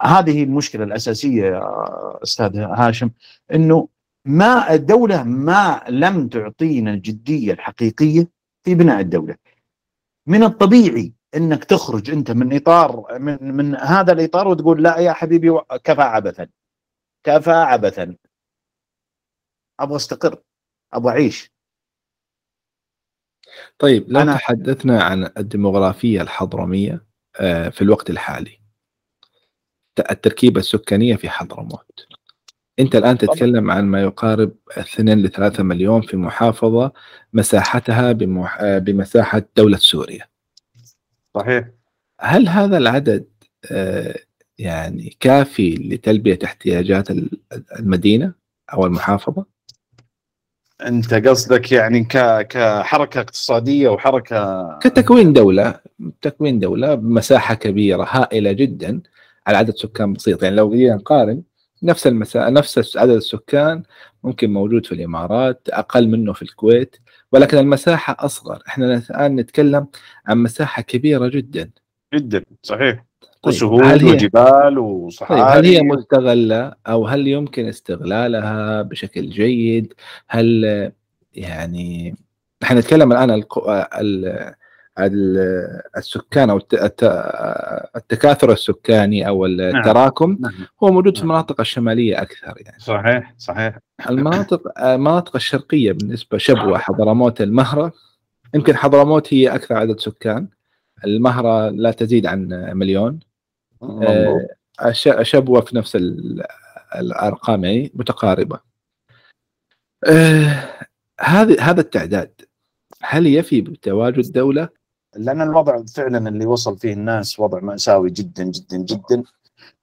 هذه المشكلة الأساسية يا أستاذ هاشم إنه ما الدولة ما لم تعطينا الجدية الحقيقية في بناء الدولة. من الطبيعي إنك تخرج أنت من إطار من من هذا الإطار وتقول لا يا حبيبي كفى عبثا كفى عبثا. أبغى أستقر أبغى أعيش. طيب لو أنا تحدثنا عن الديموغرافية الحضرمية آه، في الوقت الحالي. التركيبة السكانية في حضرموت. أنت الآن تتكلم عن ما يقارب 2 ل 3 مليون في محافظة مساحتها آه، بمساحة دولة سوريا. صحيح. هل هذا العدد آه، يعني كافي لتلبية احتياجات المدينة أو المحافظة؟ أنت قصدك يعني كحركة اقتصادية وحركة كتكوين دولة تكوين دولة بمساحة كبيرة هائلة جدا على عدد سكان بسيط. يعني لو جينا نقارن نفس المسا... نفس عدد السكان ممكن موجود في الإمارات أقل منه في الكويت. ولكن المساحة أصغر. إحنا الآن نتكلم عن مساحة كبيرة جدا. جدا صحيح. طيب وسهول وجبال وصحاري. طيب هل هي مستغلة أو هل يمكن استغلالها بشكل جيد؟ هل يعني إحنا نتكلم الآن ال... السكان أو التكاثر السكاني أو نعم. التراكم نعم. هو موجود في نعم. المناطق الشمالية أكثر يعني صحيح صحيح المناطق *laughs* المناطق الشرقية بالنسبة شبوة حضرموت المهرة يمكن حضرموت هي أكثر عدد سكان المهرة لا تزيد عن مليون. آه، شبوه في نفس ال- الأرقام يعني متقاربة آه، هذا هذا التعداد هل يفي بتواجد دولة لأن الوضع فعلا اللي وصل فيه الناس وضع مأساوي جدا جدا جدا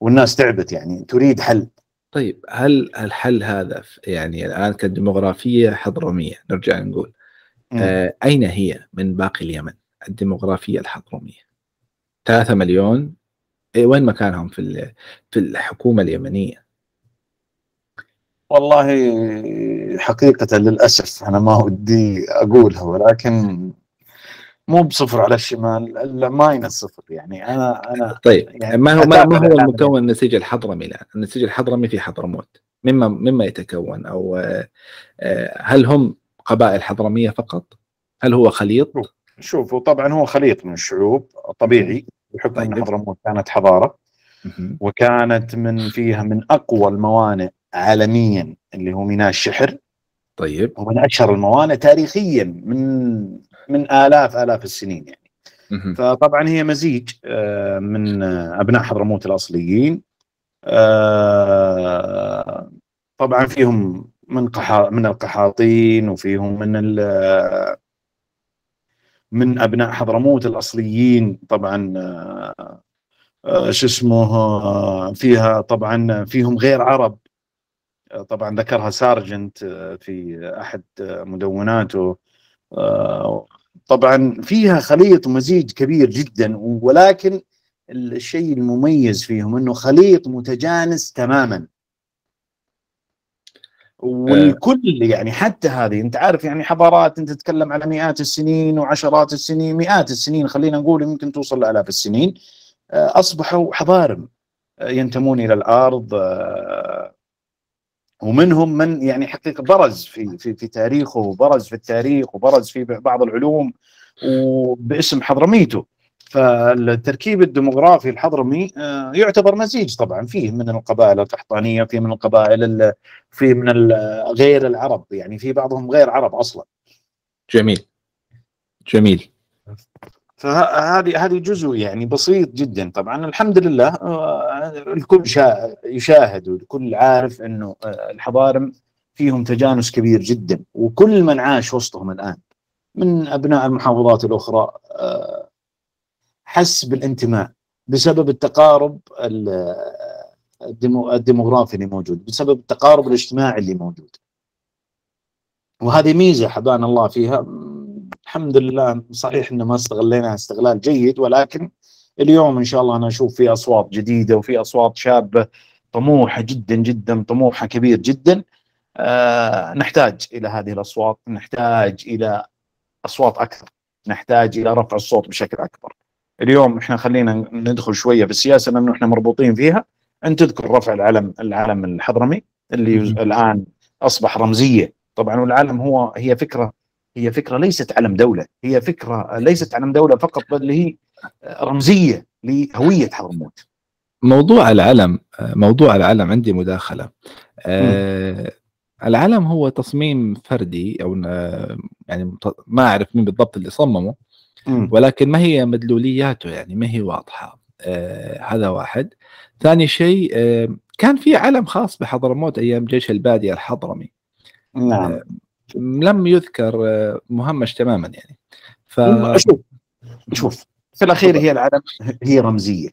والناس تعبت يعني تريد حل. طيب هل الحل هذا يعني الآن كديموغرافيه حضرمية نرجع نقول. آه، أين هي من باقي اليمن؟ الديموغرافيه الحضرمية. 3 مليون إيه وين مكانهم في في الحكومة اليمنية؟ والله حقيقة للأسف أنا ما ودي أقولها ولكن مو بصفر على الشمال إلا minus صفر. يعني أنا أنا طيب يعني ما هو ما, ما هو المكون النسيج الحضرمي الان النسيج الحضرمي في حضرموت مما مما يتكون أو آه، آه، هل هم قبائل حضرمية فقط؟ هل هو خليط؟ شوفوا طبعا هو خليط من الشعوب طبيعي بحكم طيب. أن حضرموت كانت حضارة. مهم. وكانت من فيها من أقوى الموانئ عالميا اللي هو ميناء الشحر. طيب. ومن أشهر الموانئ تاريخيا من من آلاف آلاف السنين يعني. فطبعا هي مزيج آه، من أبناء حضرموت الأصليين آه، طبعا فيهم من قحا من القحاطين وفيهم من ال- من أبناء حضرموت الأصليين طبعا آه، شو اسمه فيها طبعا فيهم غير عرب. طبعا ذكرها سارجنت في أحد مدوناته. طبعا فيها خليط ومزيج كبير جدا ولكن الشيء المميز فيهم إنه خليط متجانس تماما. والكل يعني حتى هذه أنت عارف يعني حضارات أنت تتكلم على مئات السنين وعشرات السنين مئات السنين خلينا نقول يمكن توصل لآلاف السنين أصبحوا حضارم ينتمون إلى الأرض ومنهم من يعني حقيقة برز في في في تاريخه وبرز في التاريخ وبرز في بعض العلوم وباسم حضرميته. فالتركيب الديموغرافي الحضرمي آه، يعتبر مزيج طبعا. فيه من القبائل القحطانيه فيه من القبائل ال- فيه من غير العرب. يعني في بعضهم غير عرب أصلا. جميل. جميل. فهذه هذه جزء يعني بسيط جدا. طبعا الحمد لله آه، الكل شا- يشاهد والكل عارف إنه آه، الحضارم فيهم تجانس كبير جدا وكل من عاش وسطهم الآن من أبناء المحافظات الأخرى آه، حس بالانتماء بسبب التقارب ال- الديمو- الديموغرافي اللي موجود بسبب التقارب الاجتماعي اللي موجود. وهذه ميزة حبانا الله فيها الحمد لله صحيح ان ما استغليناها استغلال جيد ولكن اليوم إن شاء الله أنا أشوف في أصوات جديدة وفي أصوات شابة طموحة جدا جدا طموحها كبير جدا. آه نحتاج إلى هذه الأصوات نحتاج إلى أصوات أكثر نحتاج إلى رفع الصوت بشكل أكبر. اليوم إحنا خلينا ندخل شوية في السياسة لأنه إحنا مربوطين فيها. أن تذكر رفع العلم العلم الحضرمي اللي. الآن أصبح رمزية. طبعا والعلم هو هي فكرة هي فكرة ليست علم دولة هي فكرة ليست علم دولة فقط بل هي رمزية لهوية حضرموت موضوع العلم آه، موضوع العلم عندي مداخلة. آه، العلم هو تصميم فردي أو آه، يعني ما أعرف مين بالضبط اللي صممه مم. ولكن ما هي مدلولياته يعني ما هي واضحة. آه هذا واحد. ثاني شيء آه كان في علم خاص بحضرموت أيام جيش البادية الحضرمي. نعم. لم يذكر آه مهمش تماما يعني. ف شوف شوف في الأخير هي العلم هي رمزية.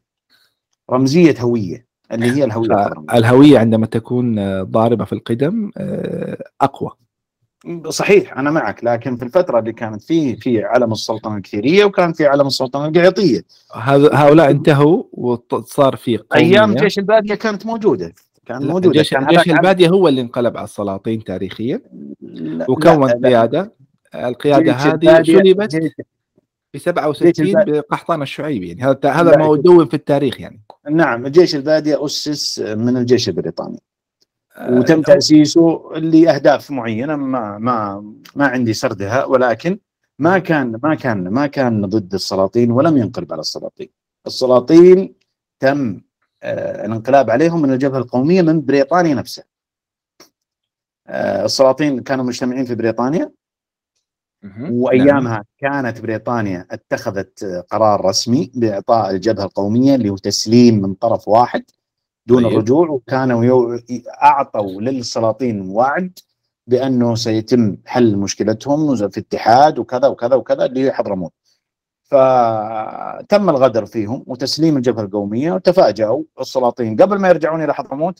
رمزية هوية اللي هي الهوية. الهوية عندما تكون آه، ضاربة في القدم آه أقوى. صحيح أنا معك لكن في الفترة اللي كانت فيه في علم السلطنة الكثيرية وكان في علم السلطنة القيعطيه هؤلاء انتهوا وصار في. أيام جيش البادية كانت موجودة. كان لا، موجوده جيش, كان جيش هذاك عام- البادية هو اللي انقلب على السلاطين تاريخيا. وكون. قياده القيادة هذه البادية- سلبت في 67 البادية. بقحطان الشعيبي يعني. هذا هذا ما هو دون في التاريخ يعني. نعم الجيش البادية أسس من الجيش البريطاني. آه، وتم تأسيسه لأهداف معينة ما ما ما عندي سردها ولكن ما كان ما كان ما كان ضد السلاطين ولم ينقلب على السلاطين. السلاطين تم الانقلاب عليهم من الجبهة القومية من بريطانيا نفسها. آه السلاطين كانوا مجتمعين في بريطانيا وأيامها كانت بريطانيا اتخذت قرار رسمي بإعطاء الجبهة القومية اللي هو تسليم من طرف واحد دون طيب. الرجوع وكانوا يو... أعطوا للسلاطين وعد بأنه سيتم حل مشكلتهم في اتحاد وكذا وكذا وكذا اللي هي حضرموت. فتم الغدر فيهم وتسليم الجبهة القومية وتفاجأوا السلاطين. قبل ما يرجعون إلى حضرموت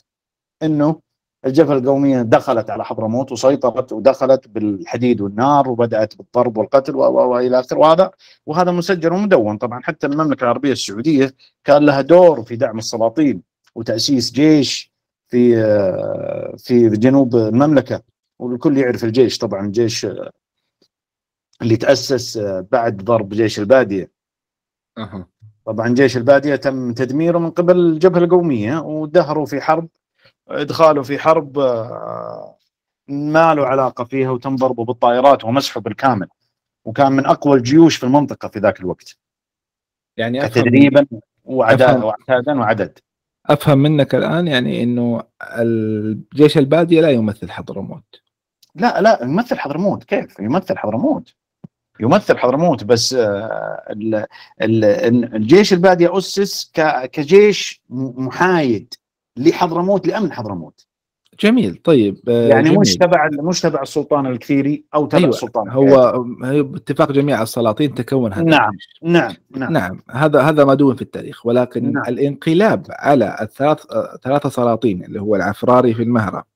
إنه الجبهة القومية دخلت على حضرموت وسيطرت ودخلت بالحديد والنار وبدأت بالضرب والقتل وإلى آخره. وهذا وهذا مسجل ومدون. طبعا حتى المملكة العربية السعودية كان لها دور في دعم السلاطين وتأسيس جيش في في جنوب المملكة. والكل يعرف الجيش طبعا الجيش اللي تأسس بعد ضرب جيش البادية. أه. طبعا جيش البادية تم تدميره من قبل الجبهة القومية ودهروا في حرب إدخاله في حرب آه، ما له علاقة فيها وتم ضربه بالطائرات ومسحه بالكامل. وكان من أقوى الجيوش في المنطقة في ذاك الوقت. يعني تدريبا وعتادا وعدد. أفهم منك الآن يعني إنه الجيش البادية لا يمثل حضرموت. لا لا يمثل حضرموت. كيف؟ يمثل حضرموت. يمثل حضرموت بس آه، الجيش البادية أسس كجيش محايد لحضرموت لأمن حضرموت جميل طيب آه، يعني جميل. مش تبع مش تبع السلطان الكثيري أو تبع أيوة. السلطان هو باتفاق جميع السلاطين تكون هذا نعم نعم نعم نعم هذا هذا مدون في التاريخ ولكن نعم. الانقلاب على الثلاث ثلاثة سلاطين اللي هو العفراري في المهرة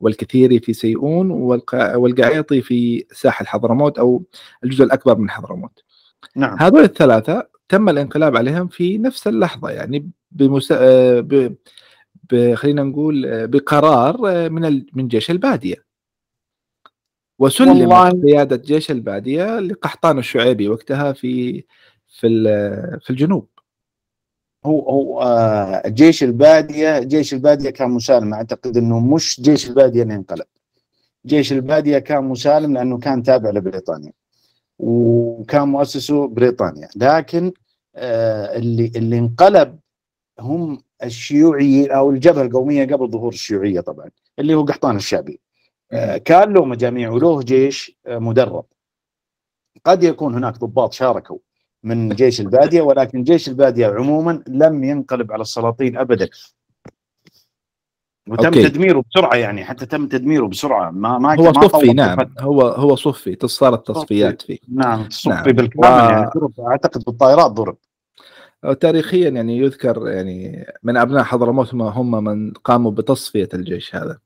والكثيري في سيئون والقعيطي في ساحل حضرموت أو الجزء الأكبر من حضرموت. نعم. هذول الثلاثة تم الانقلاب عليهم في نفس اللحظة يعني بمسا... آه، ب... خلينا نقول بقرار من من جيش البادية. وسلمت قيادة جيش البادية لقحطان الشعيبي وقتها في في في الجنوب. هو هو آه جيش البادية جيش البادية كان مسالم. أعتقد إنه مش جيش البادية اللي انقلب. جيش البادية كان مسالم لأنه كان تابع لبريطانيا وكان مؤسسه بريطانيا. لكن آه اللي اللي انقلب هم الشيوعيين أو الجبهة القومية قبل ظهور الشيوعية طبعا اللي هو قحطان الشعبي. آه كان له مجاميع وله جيش مدرب. قد يكون هناك ضباط شاركوا من جيش البادية ولكن جيش البادية عموما لم ينقلب على السلاطين ابدا. وتم أوكي. تدميره بسرعة يعني حتى تم تدميره بسرعة. ما ما هو ما صفي نعم. هو هو صفي صارت تصفيات فيه. نعم صفي نعم. بالكامل و... يعني أعتقد بالطائرات ضرب. تاريخيا يعني يذكر يعني من أبناء حضرموت هم من قاموا بتصفية الجيش هذا.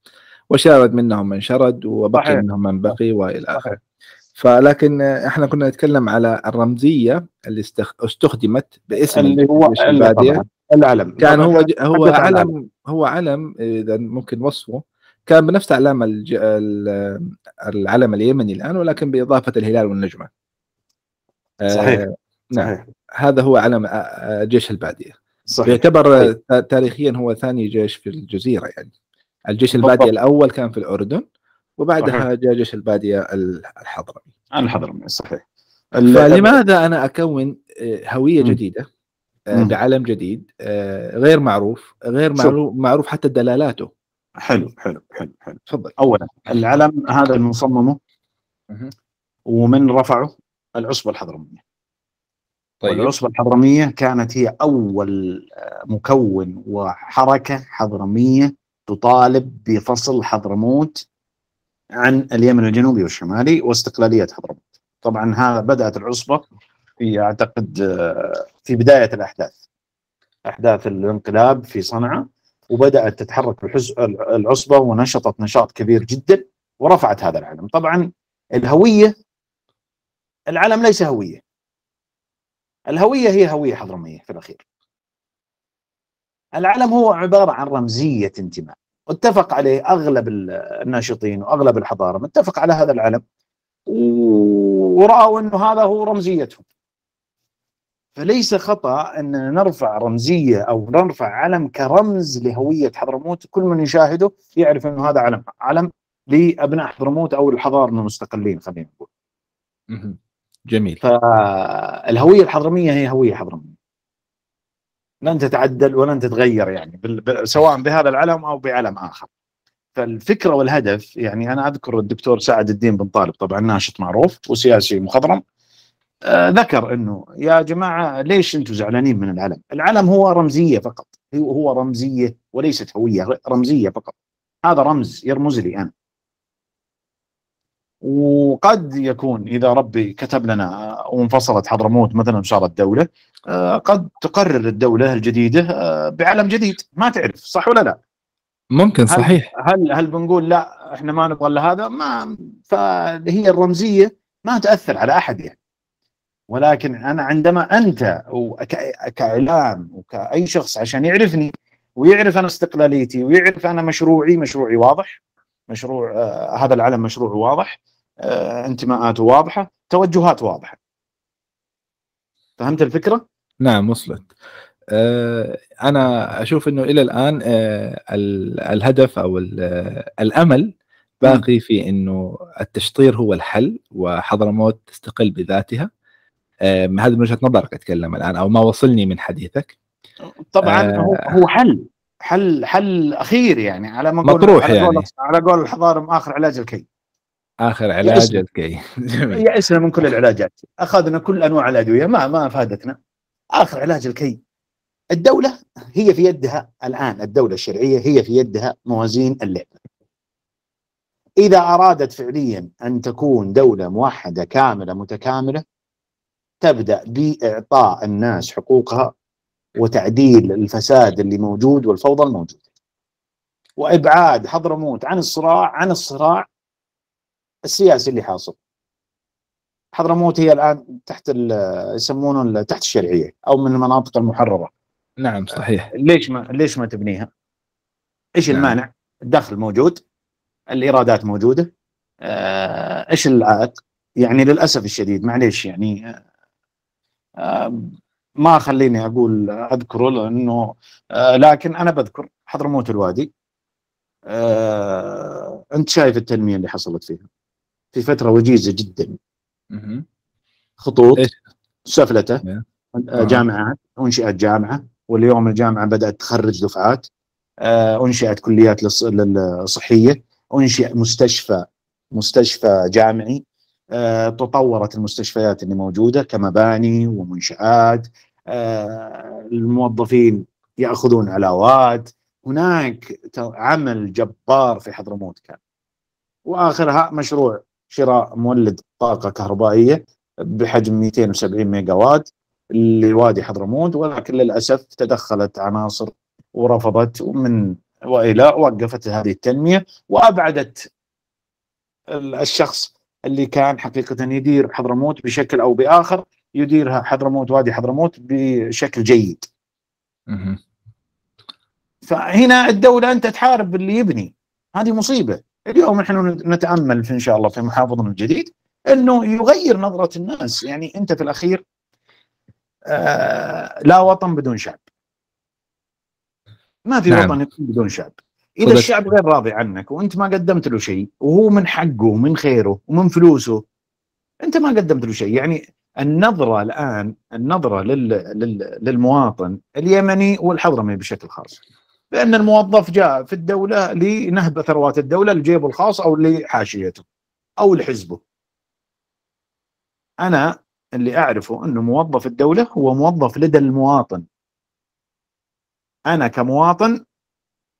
وشارد منهم من شرد وبقي صحيح. منهم من بقي وإلى آخره. فلكن إحنا كنا نتكلم على الرمزية اللي استخدمت باسم اللي هو الباديه العلم. كان هو هو علم هو علم إذا ممكن وصفه. كان بنفس اعلام العلم اليمني الآن ولكن بإضافة الهلال والنجمة. صحيح. آه نعم. صحيح. هذا هو علم جيش البادية. صحيح. يعتبر صحيح. تاريخيا هو ثاني جيش في الجزيرة يعني. الجيش البادية الأول كان في الأردن وبعدها جاء جيش البادية الحضرمي. الحضرمي صحيح. فلماذا أنا أكون آه، هوية جديدة آه، بعلم جديد آه، غير معروف غير معروف معروف حتى دلالاته. حلو حلو حلو حلو. تفضل. اولا العلم هذا من صممه ومن رفعه العصبة الحضرمية. طيب. والعصبة الحضرمية كانت هي أول مكون وحركة حضرمية تطالب بفصل حضرموت عن اليمن الجنوبي والشمالي واستقلالية حضرموت. طبعا هذا بدأت العصبة في أعتقد آه، في بداية الأحداث. أحداث الانقلاب في صنعاء وبدأت تتحرك العصبة ونشطت نشاط كبير جدا ورفعت هذا العلم. طبعا الهوية العلم ليس هوية. الهوية هي هوية حضرمية في الأخير. العلم هو عبارة عن رمزية انتماء. واتفق عليه أغلب الناشطين وأغلب الحضارة اتفق على هذا العلم ورأوا إنه هذا هو رمزيتهم. فليس خطأ ان نرفع رمزية أو نرفع علم كرمز لهوية حضرموت كل من يشاهده يعرف إنه هذا علم علم لأبناء حضرموت أو الحضارة المستقلين خلينا نقول. جميل. فالهوية الحضرمية هي هوية حضرمية. لن تتعدل ولن تتغير يعني سواء بهذا العلم أو بعلم آخر. فالفكرة والهدف يعني أنا أذكر الدكتور سعد الدين بن طالب طبعا ناشط معروف وسياسي مخضرم آه ذكر إنه يا جماعة ليش أنتم زعلانين من العلم؟ العلم هو رمزية فقط هو رمزية وليست هوية رمزية فقط. هذا رمز يرمز لي أنا. وقد يكون إذا ربي كتب لنا وانفصلت حضرموت مثلا صارت دوله آه، قد تقرر الدولة الجديدة آه، بعلم جديد. ما تعرف صح ولا لا؟ ممكن صحيح. هل هل, هل بنقول لا إحنا ما نبغى هذا؟ ما فهي الرمزية ما تأثر على أحد يعني. ولكن أنا عندما أنت كإعلام وكأي شخص عشان يعرفني ويعرف أنا استقلاليتي ويعرف أنا مشروعي مشروعي واضح مشروع آه هذا العلم مشروع واضح انتماءاته واضحة توجهات واضحة. فهمت الفكرة؟ نعم وصلت. آه أنا أشوف إنه إلى الآن آه الهدف أو الأمل باقي في إنه التشطير هو الحل وحضرموت تستقل بذاتها. آه هذه من وجهة نظرك أتكلم الآن أو ما وصلني من حديثك. طبعا آه هو حل حل حل أخير يعني على ما مطروح على يعني. على قول الحضارم اخر علاج الكي. آخر علاج الكي *laughs* يأسنا من كل العلاجات. أخذنا كل أنواع الأدوية ما ما افادتنا آخر علاج الكي. الدولة هي في يدها الآن الدولة الشرعية هي في يدها موازين اللعبة. إذا أرادت فعليا أن تكون دولة موحدة كاملة متكاملة تبدأ بإعطاء الناس حقوقها وتعديل الفساد اللي موجود والفوضى الموجودة. وإبعاد حضرموت عن الصراع عن الصراع السياسي اللي حاصل حضرموت هي الآن تحت يسمونه تحت الشرعية أو من المناطق المحررة نعم صحيح ليش ما ليش ما تبنيها؟ إيش نعم. المانع؟ الدخل موجود الإيرادات موجودة آه، إيش العائق؟ يعني للأسف الشديد معليش يعني آه، ما خليني أقول أذكره لأنه آه لكن أنا بذكر حضرموت الوادي آه أنت شايف التنمية اللي حصلت فيها في فترة وجيزة جدا. خطوط سفلتة آه. جامعات أنشئت جامعة واليوم الجامعة بدأت تخرج دفعات. آه أنشئت كليات صحيه أنشئ مستشفى مستشفى جامعي. آه، تطورت المستشفيات اللي موجودة كمباني ومنشآت. الموظفين يأخذون علاوات. هناك عمل جبار في حضرموت كان. وآخرها مشروع شراء مولد طاقة كهربائية بحجم 270 ميجا وات لوادي حضرموت ولكن للأسف تدخلت عناصر ورفضت ومن وإلى وقفت هذه التنمية وأبعدت الشخص اللي كان حقيقة يدير حضرموت بشكل أو بآخر يديرها حضرموت وادي حضرموت بشكل جيد. فهنا الدولة أنت تحارب اللي يبني. هذه مصيبة. اليوم نحن نتأمل في إن شاء الله في محافظنا الجديد إنه يغير نظرة الناس. يعني أنت في الأخير آه لا وطن بدون شعب. ما في نعم. وطن يكون بدون شعب. إذا الشعب غير راضي عنك وأنت ما قدمت له شيء وهو من حقه ومن خيره ومن فلوسه أنت ما قدمت له شيء. يعني النظرة الآن النظرة لل... لل... للمواطن اليمني والحضرمي بشكل خاص. بان الموظف جاء في الدولة لنهب ثروات الدولة لجيبه الخاص أو لحاشيته أو لحزبه. أنا اللي أعرفه أنه موظف الدولة هو موظف لدى المواطن. أنا كمواطن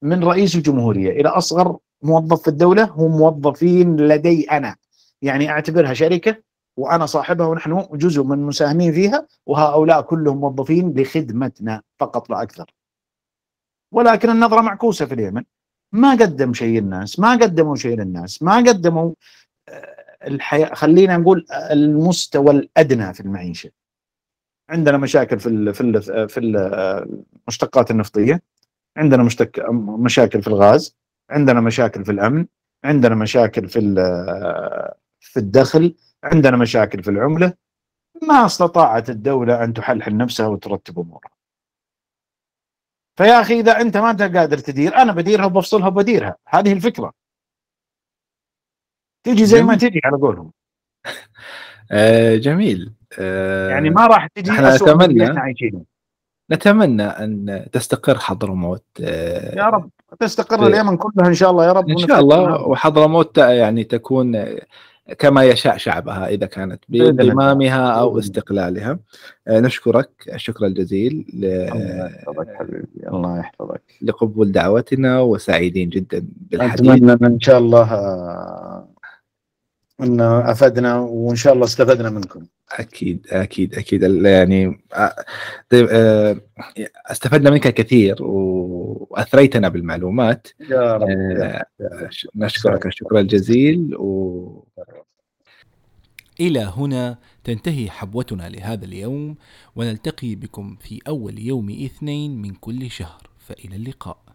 من رئيس الجمهورية. إلى أصغر موظف في الدولة هم موظفين لدي أنا. يعني أعتبرها شركة وأنا صاحبها ونحن جزء من المساهمين فيها وهؤلاء كلهم موظفين لخدمتنا فقط لا أكثر. ولكن النظرة معكوسة في اليمن ما قدم شيء الناس، ما قدموا شيء للناس، ما قدموا آه، الحياة خلينا نقول المستوى الأدنى في المعيشة. عندنا مشاكل في في في المشتقات النفطية، عندنا مشتك مشاكل في الغاز، عندنا مشاكل في الأمن، عندنا مشاكل في آه، في الدخل، عندنا مشاكل في العملة ما استطاعت الدولة أن تحلحل نفسها وترتب أمورها. فيا أخي إذا أنت ما أنت قادر تدير أنا بديرها وبفصلها وبديرها، هذه الفكرة. تجي زي ما تجي على قولهم. *laughs* آه جميل. آه يعني ما راح تجي إحنا نتمنى. نتمنى أن تستقر حضرموت آه يا رب. تستقر اليمن كلها إن شاء الله يا رب. إن شاء الله. وحضرموت يعني تكون كما يشاء شعبها إذا كانت بانضمامها أو استقلالها. آه، نشكرك الشكر الجزيل الله يحفظك حبيبي الله يحفظك. لقبول دعوتنا وسعيدين جدا بالحديث. أتمنى إن شاء الله إن أفدنا وإن شاء الله استفدنا منكم. أكيد أكيد أكيد. يعني آه، طيب، استفدنا منك كثير وأثريتنا بالمعلومات. يا رب نشكرك الشكر الجزيل و إلى هنا تنتهي حبوتنا لهذا اليوم ونلتقي بكم في أول يوم اثنين من كل شهر. فإلى اللقاء.